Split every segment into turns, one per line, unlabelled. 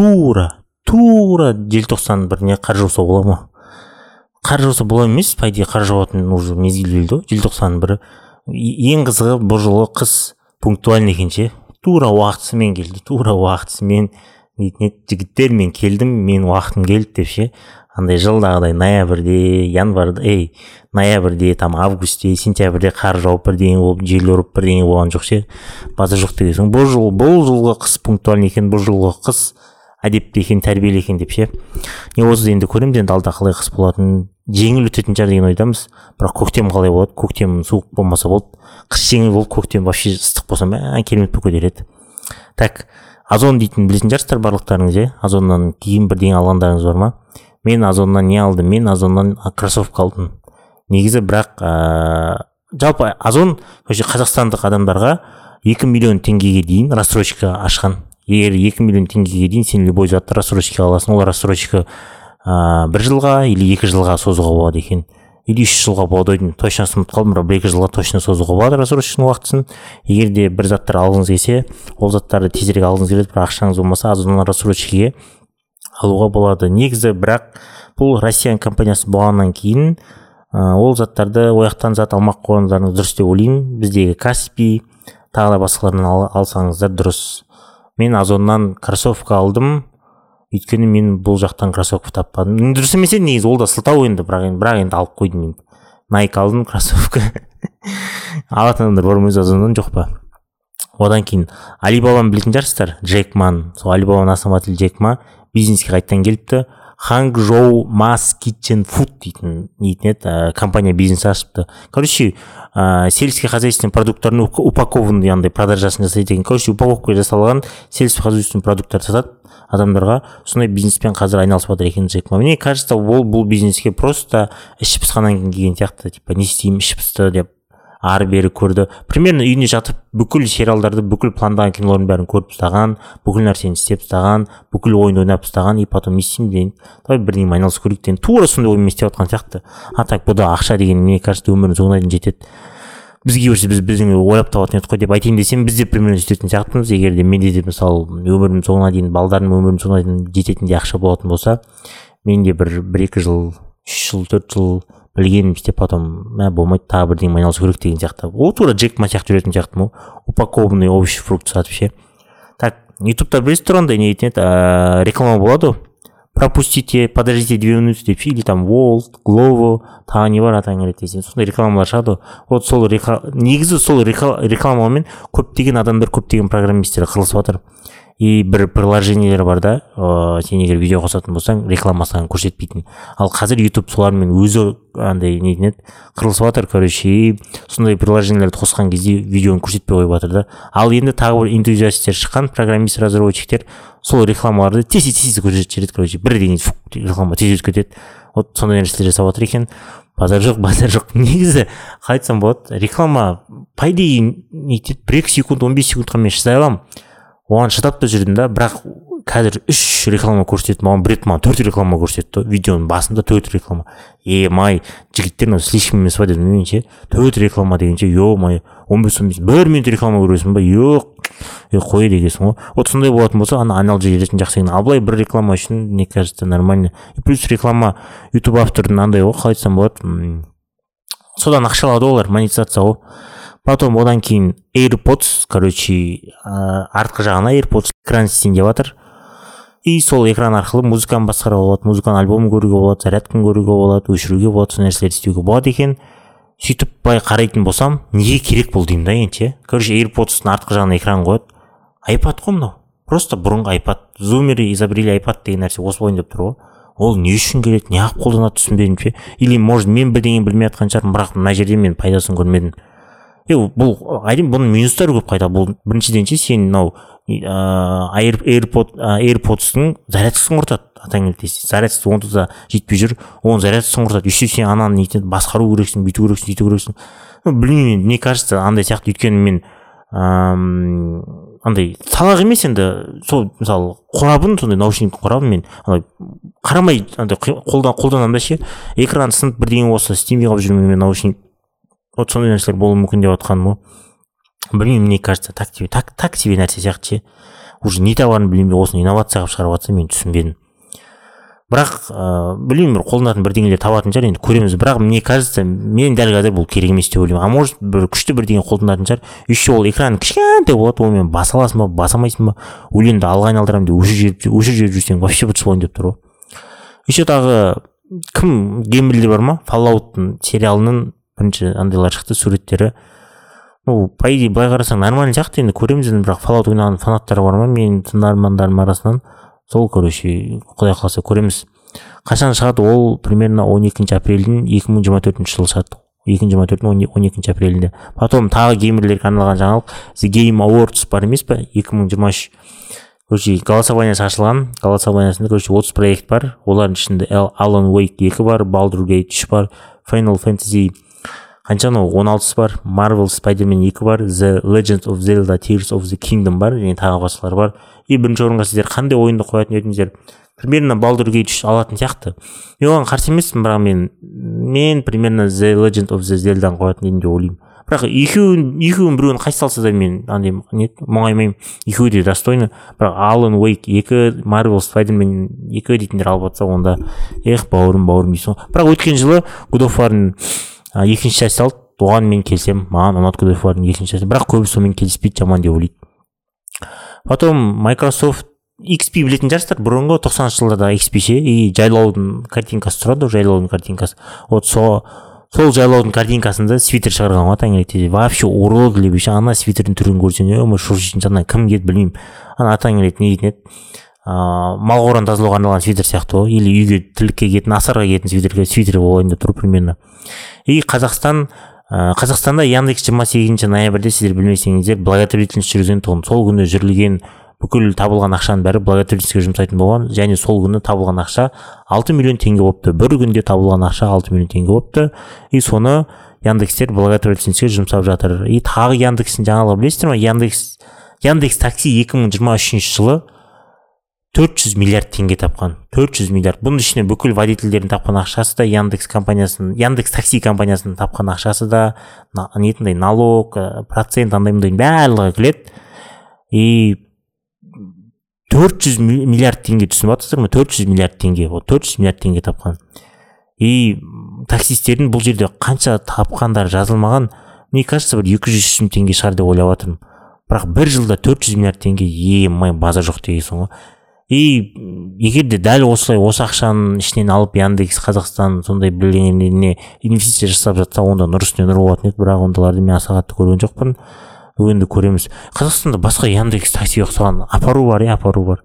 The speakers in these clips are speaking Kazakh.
тура тура желтоқсан біріне қар жауса бола ма? Қар жауса бола емес по идее қар жауатын уже мезгіл белді ғой желтоқсанның бірі. Ең қызығы бұл жолы қыс пунктуальный екен ше. Тура уақытысымен келді тура уақытысымен дейтін еді жігіттер мен келдім мен уақытым келді деп ше. Андай жылдағыдай ноябрьде январьда ей ноябрьде там августте сентябрьде қар жауып бірдеңе болып жел ұрып бірдеңе болған жоқ ше. Базар жоқ деген соң бұл жыл бұл жылғы қыс пунктуальный екен бұл жылғы қыс әдепті екен тәрбиелі екен деп ше. Не да енді көреміз енді алда қалай қыс болатынын жеңіл өтетін шығар деген ойдамыз. Бірақ көктем қалай болады? Көктем суық болмаса болды. Қыс жеңіл болып көктем вообще ыстық болса мә керемет болып кетер еді так озон дейтін білетін шығарсыздар барлықтарыңыз иә? Озоннан киім бірдеңе алғандарыңыз бар ма? Мен озоннан не алдым? Мен озоннан кроссовка алдым. Негізі бірақ ә, жалпы озон вообще қазақстандық адамдарға екі миллион теңгеге дейін рассрочка ашқан. Егер екі миллион теңгеге дейін сен любой затты рассрочкаға аласың ол рассрочка ә, бір жылға или екі жылға созуға болады екен. Или үш жылға болады деймін точно ұмытып қалдым бірақ бір екі жылға точно созуға болады рассрочканың уақытысын. Егер де бір заттар алғыңыз келсе ол заттарды тезірек алғыңыз келеді бірақ ақшаңыз болмаса озон рассрочкаге алуға болады. Негізі бірақ бұл россиян компаниясы болғаннан кейін ә, ол заттарды ол жақтан зат алмақ қойғандарыңыз дұрыс деп ойлаймын. Біздегі каспи тағы да басқалардан ал, алсаңыздар дұрыс. Мен озоннан кроссовка алдым. Өйткені мен бұл жақтан кроссовка таппадым. Дұрыс емес еді негізі ол да сылтау енді бірақ енді бірақ енді алып қойдым енді найк алдым кроссовка. Алатын адамдар бар ма озоннан? Жоқ па? Одан кейін алибабаны білетін шығарсыздар джек ман сол алибабаның основателі джек ма бизнеске қайтадан келіпті. Ханчжоу мас китчен фуд дейтін дейтін еді ә, компания бизнес ашыпты. Короче ә, сельскохозяйственный продукттардың упакованный андай продажасын жасайды екен. Короче упаковка жасалған сельскохозяйственный продукттар сатады адамдарға. Сондай бизнеспен қазір айналысып жатыр екен джек ма мне кажется ол бұл бизнеске просто іші пысқаннан кейін келген сияқты. Типа не істеймін іші пысты деп ары бері көрді. Примерно үйінде жатып бүкіл сериалдарды бүкіл пландаған кинолардың бәрін көріп тастаған бүкіл нәрсені істеп тастаған бүкіл ойынды ойнап тастаған и потом не істеймін деген. Давай бірдеңемен айналысу керек деген тура сондай оймен істеп жатқан сияқты. А так бұда ақша деген мне кажется өмірдің соңына дейін жетеді. Бізге берсе біз біздің ойлап табатын едік қой деп айтайын десем біз де примерно сөйтетін сияқтымыз. Егер де менде де мысалы өмірімнің соңына дейін балдарым өмірімнің соңына дейін жететіндей ақша болатын болса мен де бір бір екі жыл үш жыл төрт жыл білгенім істеп потом мә болмайды тағы бірдеңемен айналысу керек деген сияқты. Ол тура джек ма сияқты жүретін сияқтымын ғой упакованный овощи фрукт сатып ше. Так ютубта білесіздер андай не дейтін еді? Реклама болады ғой. Пропустите подождите две минуты деп или там волт глово тағы не бар атаң келеді десең сондай рекламалар шығады ғой. Вот сол негізі сол рекламамен көптеген адамдар көптеген программисттер қырылысып жатыр. И бір приложениелер бар да. Ыыы сен егер видео қосатын болсаң реклама саған көрсетпейтін. Ал қазір ютуб солармен өзі андай нетін еді? Қырылысып жатыр короче сондай приложениелерді қосқан кезде видеоны көрсетпей қойып жатыр да. Ал енді тағы бір энтузиасттер шыққан программист разработчиктер сол рекламаларды тез тез көрсетіп жібереді короче бірден реклама тез өтіп кетеді. Вот сондай нәрселер жасап жатыр екен. Базар жоқ базар жоқ. Негізі қалай айтсам болады реклама по идее нетеді бір екі секунд он бес секундқа мен шыдай аламын. Оған шыдап та жүрдім да бірақ қазір үш реклама көрсетті маған бір рет маған төрт реклама көрсетті видеоның басында төрт реклама. Е май жігіттер мынау слишком емес па дедім мен ше төрт реклама дегенше е мое он бес он бес бір минут реклама көресің ба? Жоқ е қой дегенсің ғой. Вот сондай болатын болса ана айналып жүретін жақсы екен. Ал былай бір реклама үшін мне кажется нормально. И плюс реклама ютуб автордың андай ғой қалай айтсам болады содан ақша алады ғой олар монетизация ғой. Потом одан кейін airpods короче ә, артқы жағына airpods экран істейін деп жатыр и сол экран арқылы музыканы басқаруға болады музыканы альбом көруге болады зарядканы көруге болады өшіруге болады сол нәрселерді істеуге болады екен. Сөйтіп былай қарайтын болсам неге керек бұл деймін да енді ше? Короче airpodстың артқы жағына экран қояды. айпад қой мынау? Просто бұрынғы айпад зумеры изобрели айпад деген нәрсе осы болайын деп тұр ғой. Ол не үшін керек неғып қолданады түсінбедім ше? Или может мен бірдеңе білмей жатқан шығармын бірақ мына жерде мен пайдасын көрмедім. Бұл әрине бұның минустары көп қайта бұл біріншіден ше сен мынау ыыы airpod зарядкасын құртады атаң зарядкасы онда да жетпей жүр оның зарядкасын құртады еще сен ананы нетеді басқару керексің бүйту керексің сөйту керексің білмеймін мне кажется андай сияқты өйткені мен ыыы андай салақ емес енді сол мысалы қорабын сондай наушник қорабын мен андай қарамай андай қолдан қолданамын да ше экраны сынып бірдеңе болса істемей қалып жүрмін мен наушник вот сондай нәрселер болуы мүмкін деп жатқаным ғой. Білмеймін мне кажется так себе так, так себе нәрсе сияқты ше. Уже не табарын білмей осыны инновация қылып шығарып жатса мен түсінбедім. Бірақ ыыы білмеймін бір қолданатын бірдеңелер табатын шығар енді көреміз. Бірақ мне кажется мен дәл қазір бұл керек емес деп ойлаймын. А может бір күшті бірдеңе қолданатын шығар еще ол экран кішкентай болады онымен баса аласың ба баса алмайсың ба? Өлеңді алға айналдырамын деп өшір жеріп өшір жеріп жүрсең вообще ұтыс болайын деп тұр ғой. Еще тағы кім геймерлер бар ма? Фаллауттың сериалының бірінші андайлар шықты суреттері. Ну по идее былай қарасаң нормальный сияқты енді көреміз енді бірақ фаллаут ойнаған фанаттар бар ма? Менің тыңдармандарымның арасынан сол короче құдай қаласа көреміз. Қашан шығады? Ол примерно он екінші апрельдің екі мың жиырма төртінші жылы шығады. Екі мың жиырма төрттің он екінші апрелінде. Потом тағы геймерлерге арналған жаңалық the game awards бар емес па екі мың жиырма үш. Короче голосованиясы ашылған. Голосованиясында короче отыз проект бар. Олардың ішінде alan wake екі бар gate үш бар. Final fantasy қанша анау он алтысы бар marvel spiderman екі бар the legend of zelda tears of the kingdom бар және тағы басқалар бар. И бірінші орынға сіздер қандай ойынды қоятын едіңіздер? Примерно балдур гейт үш алатын сияқты. Мен оған қарсы емеспін бірақ мен мен примерно the legend of the zeldаны қоятын едім деп ойлаймын. Бірақ екеуін екеуін біреуін қайсы салса да мен андай не мұңаймаймын. Екеуі де достойны. Бірақ алан уэйк екі марвел спайдермен екі дейтіндер алып жатса онда эх бауырым бауырым дейсің ғой. Бірақ өткен жылы god of екінші часть алды оған мен келісемін маған ұнады of екінші часть бірақ көбісі сонымен келіспейді жаман деп ойлайды. Потом майкрософт XP білетін шығарсыздар бұрынғы тоқсаныншы жылдардағы XP ше и жайлаудың картинкасы тұрады ғой жайлаудың картинкасы. Вот сол сол жайлаудың картинкасында свитер шығарған ғой таңертең вообще уродливый ше ана свитердің түрін көрсең е шошитын ана кім келді білмеймін. Ана таңертең не дейтін еді. Ыыы мал қораны тазалауға арналған свитер сияқты ғой или үйге тірлікке киетін асарға киетін свитерге свитер болайын деп тұр примерно. И қазақстан ә, қазақстанда яндекс жиырма сегізінші ноябрьде сіздер білмесеңіздер благотворительность жүргізген тұғын. Сол күні жүрілген бүкіл табылған ақшаның бәрі благотворительностьке жұмсайтын болған. Және сол күні табылған ақша алты миллион теңге болыпты. Бір күнде табылған ақша алты миллион теңге болыпты. И соны яндекстер благотворительностьке жұмсап жатыр. И тағы яндекстің жаңалығы білесіздер ма яндекс яндекс такси екі мың жиырма үшінші жылы төрт жүз миллиард теңге тапқан төрт жүз миллиард. Бұның ішіне бүкіл водительдердің тапқан ақшасы да яндекс компаниясының яндекс такси компаниясының тапқан ақшасы да налог э, процент андай мындай барлығы кіреді и төрт жүз миллиард теңге түсініп жатырсыздар ма? төрт жүз миллиард теңге. Вот төрт жүз миллиард теңге тапқан. И таксистердің бұл жерде қанша тапқандары жазылмаған? Мне кажется бір екі жүз мың теңге шығар деп ойлап жатырмын бірақ бір жылда төрт жүз миллиард теңге емай база жоқ дегенсің ғой и егер де дәл осылай осы ақшаның ішінен алып яндекс қазақстан сондай бірдеңелеріне инвестиция жасап жатса онда нұр үстіне нұр болатын еді. Бірақ ондайларды мен аса қатты көрген жоқпын. Енді көреміз. Қазақстанда басқа яндекс такси ұқсаған апару бар иә апару бар.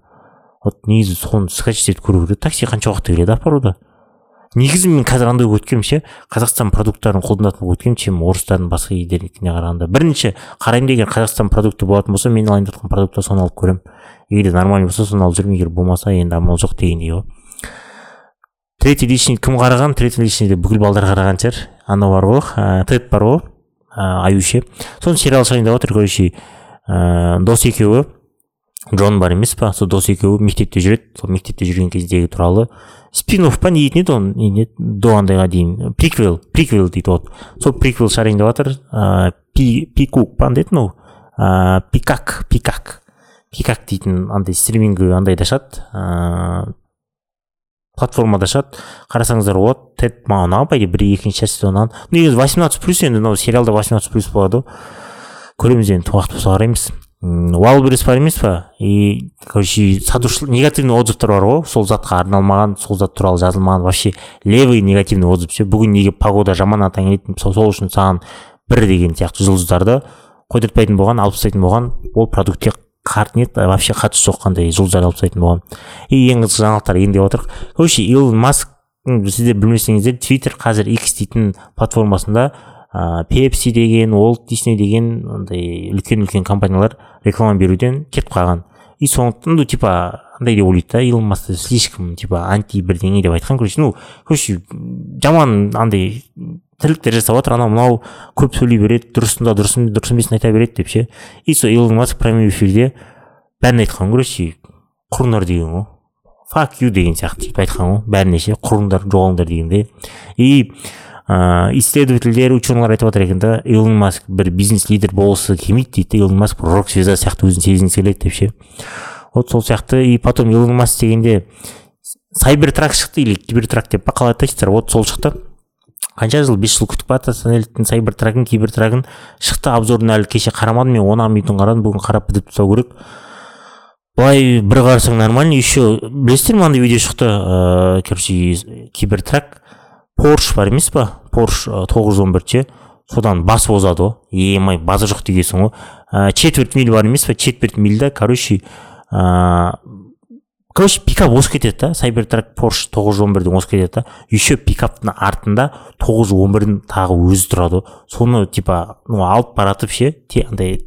Вот негізі соны скачать етіп көру керек. Такси қанша уақытта келеді апаруда? Негізі мен қазір андай болып кеткенмін ше. Қазақстан продукттарын қолданатын болып кеткенмін чем орыстардың басқа елдердікіне қарағанда. Бірінші қараймын егер қазақстан продукты болатын болса мен алайын жатқан продукты соны алып көремін. Егер нормальный болса соны алып жүремін егер болмаса енді амал жоқ дегендей ғой. Третий личный кім қараған? Третий личныйде бүкіл балдар қараған шығар. Анау бар ғой тед бар ғой аюше соның сериал шығайын деп жатыр короче дос екеуі. Джон бар емес па? Сол дос екеуі мектепте жүреді. Сол мектепте жүрген кездегі туралы. Спин офф па? Не дейтін еді оны? Не до андайға дейін. Приквел приквел дейді вот. Сол приквел шығарайын деп жатыр пи пикук па андай еді мынау пикак пикак. Пикак дейтін андай стриминг андайда шығады ыыы платформада шығады қарасаңыздар болады тед маған ұнаған по бір екінші часть ұнаған негізі восемнадцать плюс енді мынау сериалда восемнадцать плюс болады ғой көреміз енді уақыт болса қараймыз уайлберрис бар емес па? И короче сатушы негативный отзывтар бар ғой сол затқа арналмаған сол зат туралы жазылмаған вообще левый негативный отзыв ше бүгін неге погода жаман атаң сол үшін саған бір деген сияқты жұлдыздарды қойдыртпайтын болған алып тастайтын болған. Ол продуктке қарт нет вообще қатысы жоқ қандай жұлдыздар алып тастайтын болған. И ең қызық жаңалықтар енді деп отырық. Короче илон маск сіздер білмесеңіздер твиттер қазір x дейтін платформасында ыыы пепси деген уолт дисней деген андай үлкен үлкен компаниялар реклама беруден кетіп қалған. И сондықтан ну типа андай деп ойлайды да илон маск слишком типа анти бірдеңе деп айтқан. Короче ну короче жаман андай тірліктер жасап жатыр анау мынау көп сөйлей береді дұрысында дұрыс дұрыс емесін айта береді деп ше. И сол илон маск прямой эфирде бәрін айтқан короче құрыңдар деген ғой фак ю деген сияқты сөйтіп айтқан ғой бәріне ше құрыңдар жоғалыңдар дегендей и ыыы исследовательдер ученыйлар айтып жатыр екен да илон маск бір бизнес лидер болғысы келмейді дейді илон маск бір рок звезда сияқты өзін сезінгісі келеді деп ше. Вот сол сияқты. И потом илон маск дегенде сайбертрак шықты или кибертрак деп па қалай атайсыздар вот сол шықты. Қанша жыл бес жыл күтіп бара жатыр сайбертрагын кибертрагын шықты обзорын әлі кеше қарамадым. Мен он ақ минутын қарадым бүгін қарап бітіп тастау керек. Былай бір қарасаң нормально еще білесіздер ма андай видео шықты? Ыыы короче кибертрак порш бар емес па? Порш тоғыз жүз он бір ше содан басып озады ғой емай база жоқ дегенсің ғой четверть миль бар емес па? Четверть мильда короче ыыы короче пикап озып кетеді да. Сайбертрак порш тоғыз жүз он бірден озып кетеді да. Еще пикаптың артында тоғыз жүз он бірдің тағы өзі тұрады. Соны типа ну алып баратып ше андай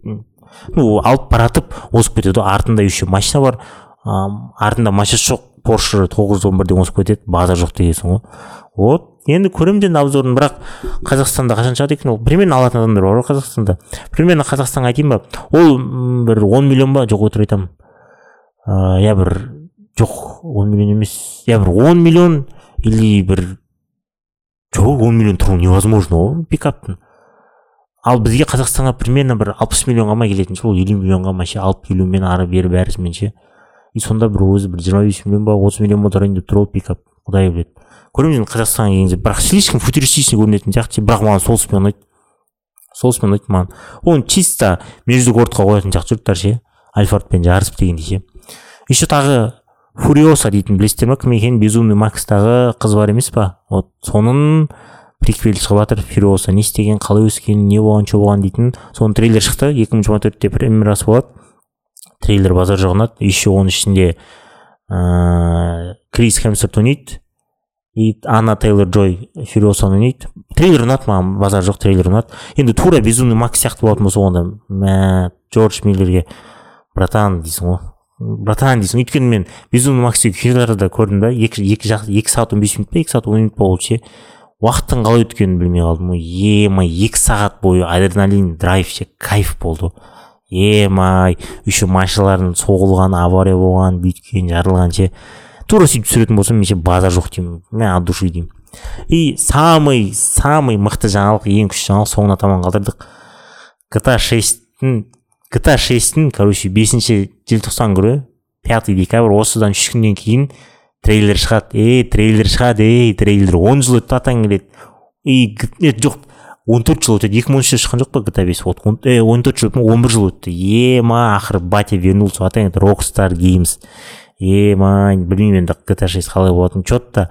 ну алып баратып озып кетеді. Артында еще машина бар. Ыыы артында машинасы жоқ. Порш тоғыз жүз он бірден озып кетеді. База жоқ дегенсің ғой. Вот. Енді көремін енді обзорын. Бірақ қазақстанда қашан шығады екен ол? Примерно алатын адамдар бар ғой қазақстанда. Примерно қазақстанға айтайын ба? Ол бір он миллион ба? Жоқ өтірік айтамын. Ыыы иә бір жоқ он миллион емес. Иә бір он миллион или бір жоқ он миллион тұру невозможно ғой пикаптың. Ал бізге қазақстанға примерно бір алпыс миллионға ма келетін шығар ол елу миллионға ма ше алып келумен ары бері бәрісімен ше. И сонда бір өзі бір жиырма бес миллион ба отыз миллион ба тұрайын деп тұр ғой пикап құдай біледі. Көреміз енді қазақстанға келген кезде бірақ слишком футуристичный көрінетін сияқты бірақ маған солысымен ұнайды. Солысымен ұнайды маған. Оны чисто междугородқа қоятын сияқты жұрттар ше альфардпен жарысып дегендей ше. Еще тағы фуриоса дейтін білесіздер ма кім екенін? Безумный макстағы қыз бар емес па? Вот соның приквелі шығып жатыр фуриоса. Не істеген қалай өскен не болған че болған дейтін. Соның трейлер шықты. екі мың жиырма төртте премьерасы болады. Трейлер базар жоқ ұнады еще оның ішінде ыыы крис хемсворт ойнайды. И анна тейлор джой фюриосаны ойнайды. Трейлер ұнады маған базар жоқ трейлер ұнады. Енді тура безумный макс сияқты болатын болса онда мә джордж миллерге братан дейсің ғой. Братан дейсің. Өйткені мен безумный макстегі киноларда көрдім да. Екі екі жақ екі сағат он бес минут па екі сағат он минут болды ше. Уақыттың қалай өткенін білмей қалдым ғой. Емай екі сағат бойы адреналин драйв ше кайф болды. Емай еще машиналардың соғылған авария болған бүйткен жарылған ше. Тура сөйтіп түсіретін болсам мен ше базар жоқ деймін. Мә от души деймін. И самый самый мықты жаңалық ең күшті жаңалық соңына таман қалдырдық. Гта шесттің гта шесттің короче бесінші желтоқсан күні пятый декабрь осыдан үш күннен кейін трейлер шығады. Ей трейлер шығады ей трейлер. Он жыл өтті атаң келеді. И жоқ он төрт жыл өтеді. Екі мың он үште шыққан жоқ па гта бес? Вот он төрт жыл он бір жыл өтті. Ема ақыры батя вернулся. Атаң рокстар геймс ема білмеймін енді гта шесть қалай болатынын. Че то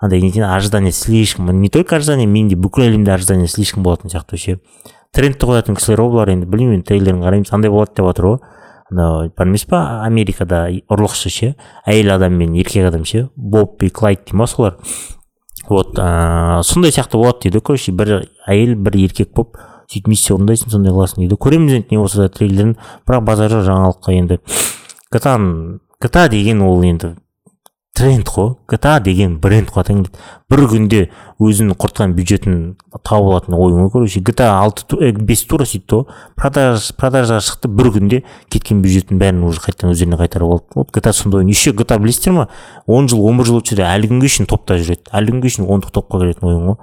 андай нетен ожидание слишком. Не только ожидание менде бүкіл әлемде ожидание слишком болатын сияқты ше трендті қоятын кісілер ғой бұлар енді білмеймін трейлерін қараймыз. Андай болады деп жатыр ғой. Анау бар емес па? Америкада ұрлықшы ше? Әйел адам мен еркек адам ше? Боб и клайд дей ма солар? Вот ыыы сондай сияқты болады дейді. Короче бір әйел бір еркек болып сөйтіп миссия орындайсың сондай қыласың дейді. Көреміз енді не болса да трейлерін. Бірақ базар жоқ жаңалыққа енді. Гтаның гта деген ол енді тренд қой. гта деген бренд қой. бір күнде өзінің құртқан бюджетін тауып алатын ой ғой короче. гта алты бес тура сөйтті ғой. продаж продажаға шықты бір күнде кеткен бюджеттің бәрін уже қайтадан өздеріне қайтарып алды вот гта сондай ойын. Еще гта білесіздер ма? он жыл он бір жыл өтсе де әлі күнге шейін топта жүреді. Әлі күнге шейін ондық топқа кіретін ойын ғой.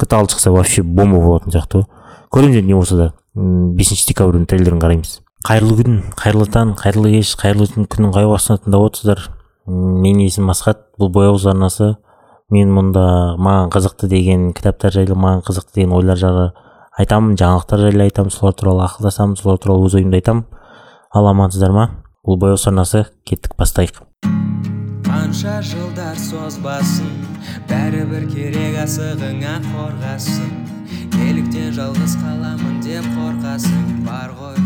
гта алты шықса вообще бомба болатын сияқты ғой. Көреміз енді не болса да. Бесінші декабрьдің трейлерін қараймыз. Қайырлы күн қайырлы таң қайырлы кеш қайырлы күннің қай уақытысында тыңдап отырсыздар менің есімім асхат. Бұл бояуыз арнасы мен мұнда маған қызықты деген кітаптар жайлы маған қызықты деген ойлар жайлы айтамын. Жаңалықтар жайлы айтамын. Солар туралы ақылдасамын. Солар туралы өз ойымды айтамын. Ал амансыздар ма? Бұл бояуыз арнасы кеттік бастайық.
Қанша жылдар созбасын бәрібір керек асығыңа қорғасын. Неліктен жалғыз қаламын деп қорқасың. Бар ғой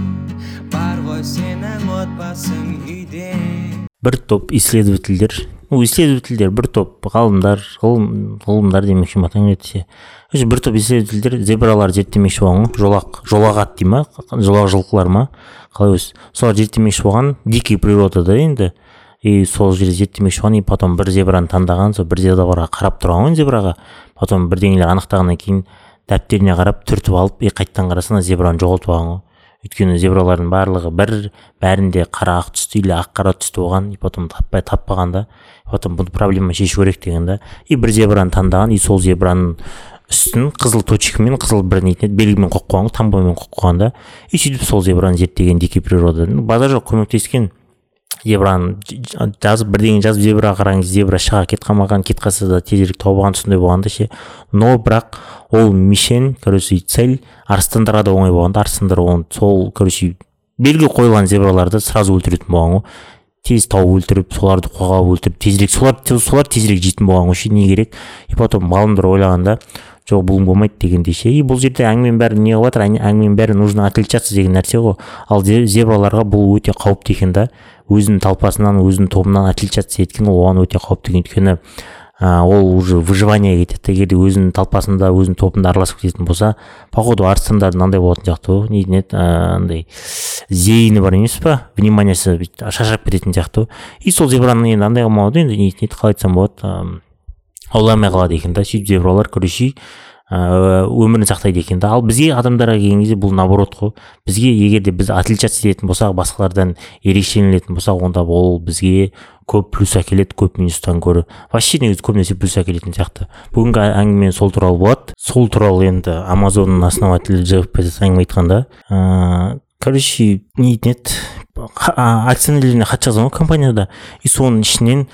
бар ғой сенің отбасың үйде.
Бір топ исследовательдер ну исследовательдер бір топ ғалымдар ғылым ғылымдар демекші ма ше бір топ исследовательдер зебралар зерттемекші болған ғой. Жолақ жолақ ат дей ма жолақ жылқылар ма қалай өзі. Солар зерттемекші болған дикий природада енді. И сол жерде зерттемекші болған и потом бір зебраны таңдаған сол бір зебраға қарап тұрған ғой зебраға. Потом бірдеңелер анықтағаннан кейін дәптеріне қарап түртіп алып и қайтадан қараса ана зебраны жоғалтып алған ғой. Өйткені зебралардың барлығы бір бәрінде қара ақ түсті или ақ қара түсті болған и потом таппай таппаған да. Потом бұл проблема шешу керек деген да. И бір зебраны таңдаған и сол зебраның үстін қызыл точкамен қызыл бір нетін белгімен қойып қойған ғой таңбамен қойып қойған да. И сөйтіп сол зебраны зерттеген дикий природа. Базар жоқ көмектескен зебраны жазып бірдеңе жазып зебраға қараңыз зебра шыға кетіп қалмаған кетіп қалса да тезірек тауып алған сондай болғанда ше. Но бірақ ол мишень короче цель арыстандарға да оңай болғанда арыстандар оны сол короче белгі қойылған зебраларды сразу өлтіретін болған ғой. Тез тауып өлтіріп соларды қоғап өлтіріп тезірек солар солар тезірек жейтін болған ғой ше не керек. И потом ғалымдар ойлағанда жоқ бұл болмайды дегендей ше. И бұл жерде әңгіменің бәрі не қылып жатыр әң- әңгіменің бәрі нужно отличаться деген нәрсе ғой. Ал зе- зебраларға бұл өте қауіпті екен да. Өзінің талпасынан өзінің тобынан отличаться еткен ол оған өте қауіпті өйткені а, ол уже выживание кетеді егер де өзінің талпасында өзінің тобында араласып кететін болса походу арыстандардың мынандай болатын сияқты ғой. Не еді? Андай зейіні бар емес па? Вниманиесі шаршап кететін сияқты. Ғой и сол зебраны енді андай қылмауды енді не қалай айтсам болады ам, ауламай қалады екен да. Сөйтіп зебралар ыыы, өмірін сақтайды екен да. Ал бізге адамдарға келген кезде бұл наоборот қой. Бізге егер де біз отличаться ететін болсақ басқалардан ерекшеленетін болсақ онда ол бізге көп плюс әкеледі көп минустан гөрі вообще негізі көбінесе плюс әкелетін сияқты. Бүгінгі әңгіме сол туралы болады. Сол туралы енді амазонның основателі джефф безос әңгіме айтқанда ыыы короче не дейтін еді акционерлеріне хат жазған ғой компанияда. И соның ішінен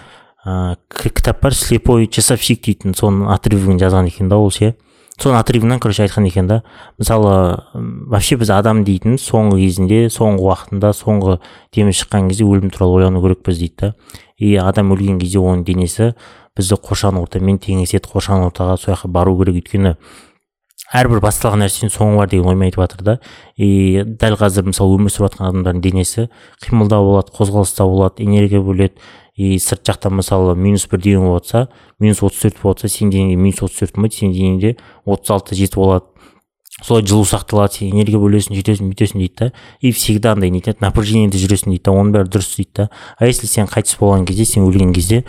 ыыы к- кітап бар слепой часовщик дейтін соның отрывогын жазған екен да ол ше. Соның отрывынан короче айтқан екен да. Мысалы вообще біз адам дейтін соңғы кезінде соңғы уақытында соңғы демі шыққан кезде өлім туралы ойлану керекпіз дейді да. И адам өлген кезде оның денесі бізді қоршаған ортамен теңеседі қоршаған ортаға сол жаққа бару керек. Өйткені әрбір басталған нәрсенің соңы бар деген оймен айтып жатыр да. И дәл қазір мысалы өмір сүріп жатқан адамдардың денесі қимылда болады қозғалыста болады энергия бөледі и сырт жақтан мысалы минус бірдеңе болып жатса минус отыз төрт болып жатса сенің денеңде минус отыз төрт болмайды сенің денеңде отыз алты жеті болады. Солай жылу сақталады сен энергия бөлесің сөйтесің бүйтесің дейді да. И всегда андай не етеді напряжениеде жүресің дейді да оның бәрі дұрыс дейді да. А если сен қайтыс болған кезде сен өлген кезде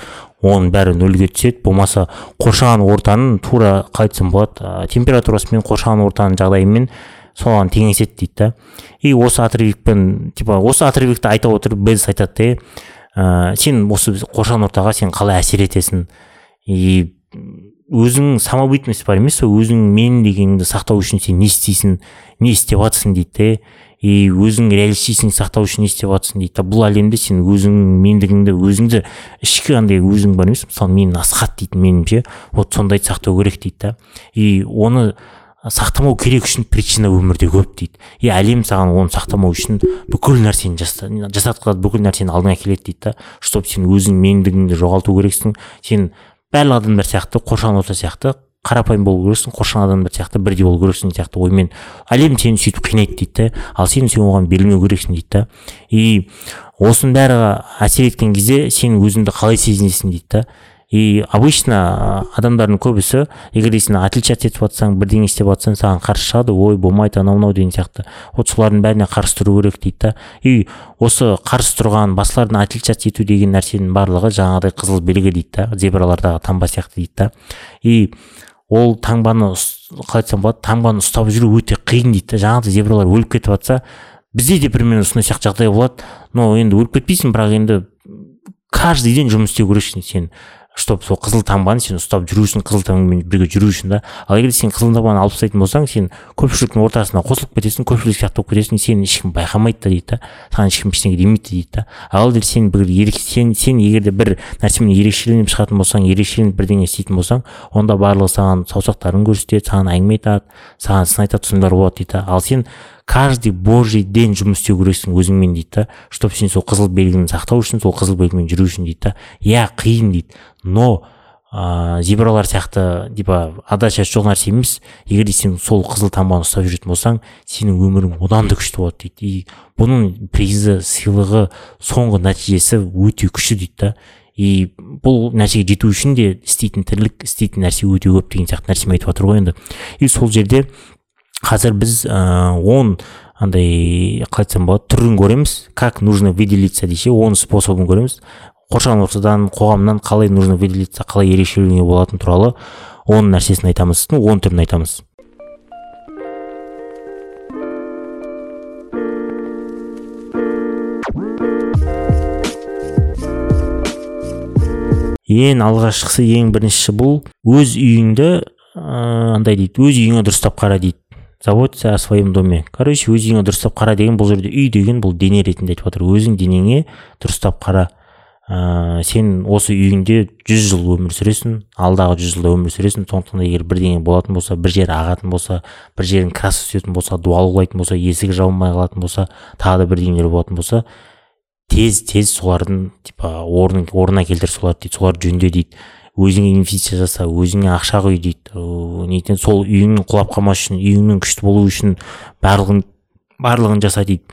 оның бәрі нөлге түседі. Болмаса қоршаған ортаның тура қалай айтсам болады температурасымен қоршаған ортаның жағдайымен соған теңеседі дейді да. И осы отрывикпен типа осы отрывикті айта отырып безос айтады да ә, сен осы қоршаған ортаға сен қалай әсер етесің? И өзің самобытность бар емес пе өзің мен дегеніңді сақтау үшін сен не істейсің не істеп жатрсың дейді де. И өзің реалистичный сақтау үшін не істеп жатрсың дейді да бұл әлемде сен өзің мендігіңді өзіңді ішкі андай өзің бар емес мысалы мен асхат дейді меніңше вот сондайды сақтау керек дейді да и оны сақтамау керек үшін причина өмірде көп дейді. И әлем саған оны сақтамау үшін бүкіл нәрсені жаса- жасатқызады бүкіл нәрсені алдыңа әкеледі дейді да. Чтобы сен өзің мендігіңді жоғалту керексің. Сен барлық адамдар сияқты қоршаған орта сияқты қарапайым болу керексің қоршаған адамдар сияқты бірдей болу керексің сияқты оймен. Әлем сені сөйтіп қинайды дейді да. Ал сен сен оған берілмеу керексің дейді да. И осының бәрі әсер еткен кезде сен өзіңді қалай сезінесің дейді да. И обычно а, адамдардың көбісі егер де сен отличаться етіп жатсаң бірдеңе істеп жатсаң саған қарсы шығады ой болмайды анау мынау деген сияқты. Вот солардың бәріне қарсы тұру керек дейді да. И осы қарсы тұрған басқалардан отличаться ету деген нәрсенің барлығы жаңағыдай қызыл белгі дейді да зебралардағы таңба сияқты дейді да. И ол таңбаны қалай айтсам болады таңбаны ұстап жүру өте қиын дейді да. Жаңағыдай зебралар өліп кетіп жатса бізде де примерно сондай сияқты жағдай болады. Но енді өліп кетпейсің бірақ енді каждый день жұмыс істеу керексің сен. Чтобы сол қызыл таңбаны сен ұстап жүру үшін қызыл таңбамен бірге жүру үшін да. Ал егер сен қызыл таңбаны алып тастайтын болсаң сен көпшіліктің ортасына қосылып кетесің көпшілік сияқты болып кетесің сені ешкім байқамайды да дейді да. Саған ешкім ештеңе демейді дейді да. Ал егер сен бір ерек- сен сен егер де бір нәрсемен ерекшеленіп шығатын болсаң ерекшеленіп бірдеңе істейтін болсаң онда барлығы саған саусақтарын көрсетеді саған әңгіме айтады саған сын айтады сондайлар болады дейді да. Ал сен каждый божий день жұмыс істеу керексің өзіңмен дейді да. Чтобы сен сол қызыл белгіні сақтау үшін сол қызыл белгімен жүру үшін дейді да. Иә қиын дейді. Но ыыы зебралар сияқты типа отдачасы жоқ нәрсе емес. Егер де сен сол қызыл таңбаны ұстап жүретін болсаң сенің өмірің одан да күшті болады дейді. И бұның призы сыйлығы соңғы нәтижесі өте күшті дейді да. И бұл нәрсеге жету үшін де істейтін тірлік істейтін нәрсе өте көп деген сияқты нәрсені айтып жатыр ғой енді. И сол жерде қазір біз ыыы он андай қалай айтсам болады түрін көреміз как нужно выделиться десе он способын көреміз. Қоршаған ортадан қоғамнан қалай нужно выделиться қалай ерекшеленуге болатыны туралы он нәрсесін айтамыз. Он түрін айтамыз. Ең алғашқысы ең біріншісі бұл. Өз үйіңді андай дейді өз үйіңе дұрыстап қара дейді. Заботься о своем доме. Короче өз үйіңе дұрыстап қара деген бұл жерде үй деген бұл дене ретінде айтып жатыр өзің денеңе дұрыстап қара. Ә, сен осы үйіңде жүз жыл өмір сүресің алдағы жүз жылда өмір сүресің. Сондықтан егер бірдеңе болатын болса бір жері ағатын болса бір жерің красы түсетін болса дуал құлайтын болса есігі жабылмай қалатын болса тағы да бірдеңелер болатын болса тез тез солардың типа орнын орнына келтір соларды дейді соларды жөнде дейді. Өзіңе инвестиция жаса өзіңе ақша құй дейді. Нетен сол үйіңнің құлап қалмас үшін үйіңнің күшті болу үшін барлығын барлығын жаса дейді.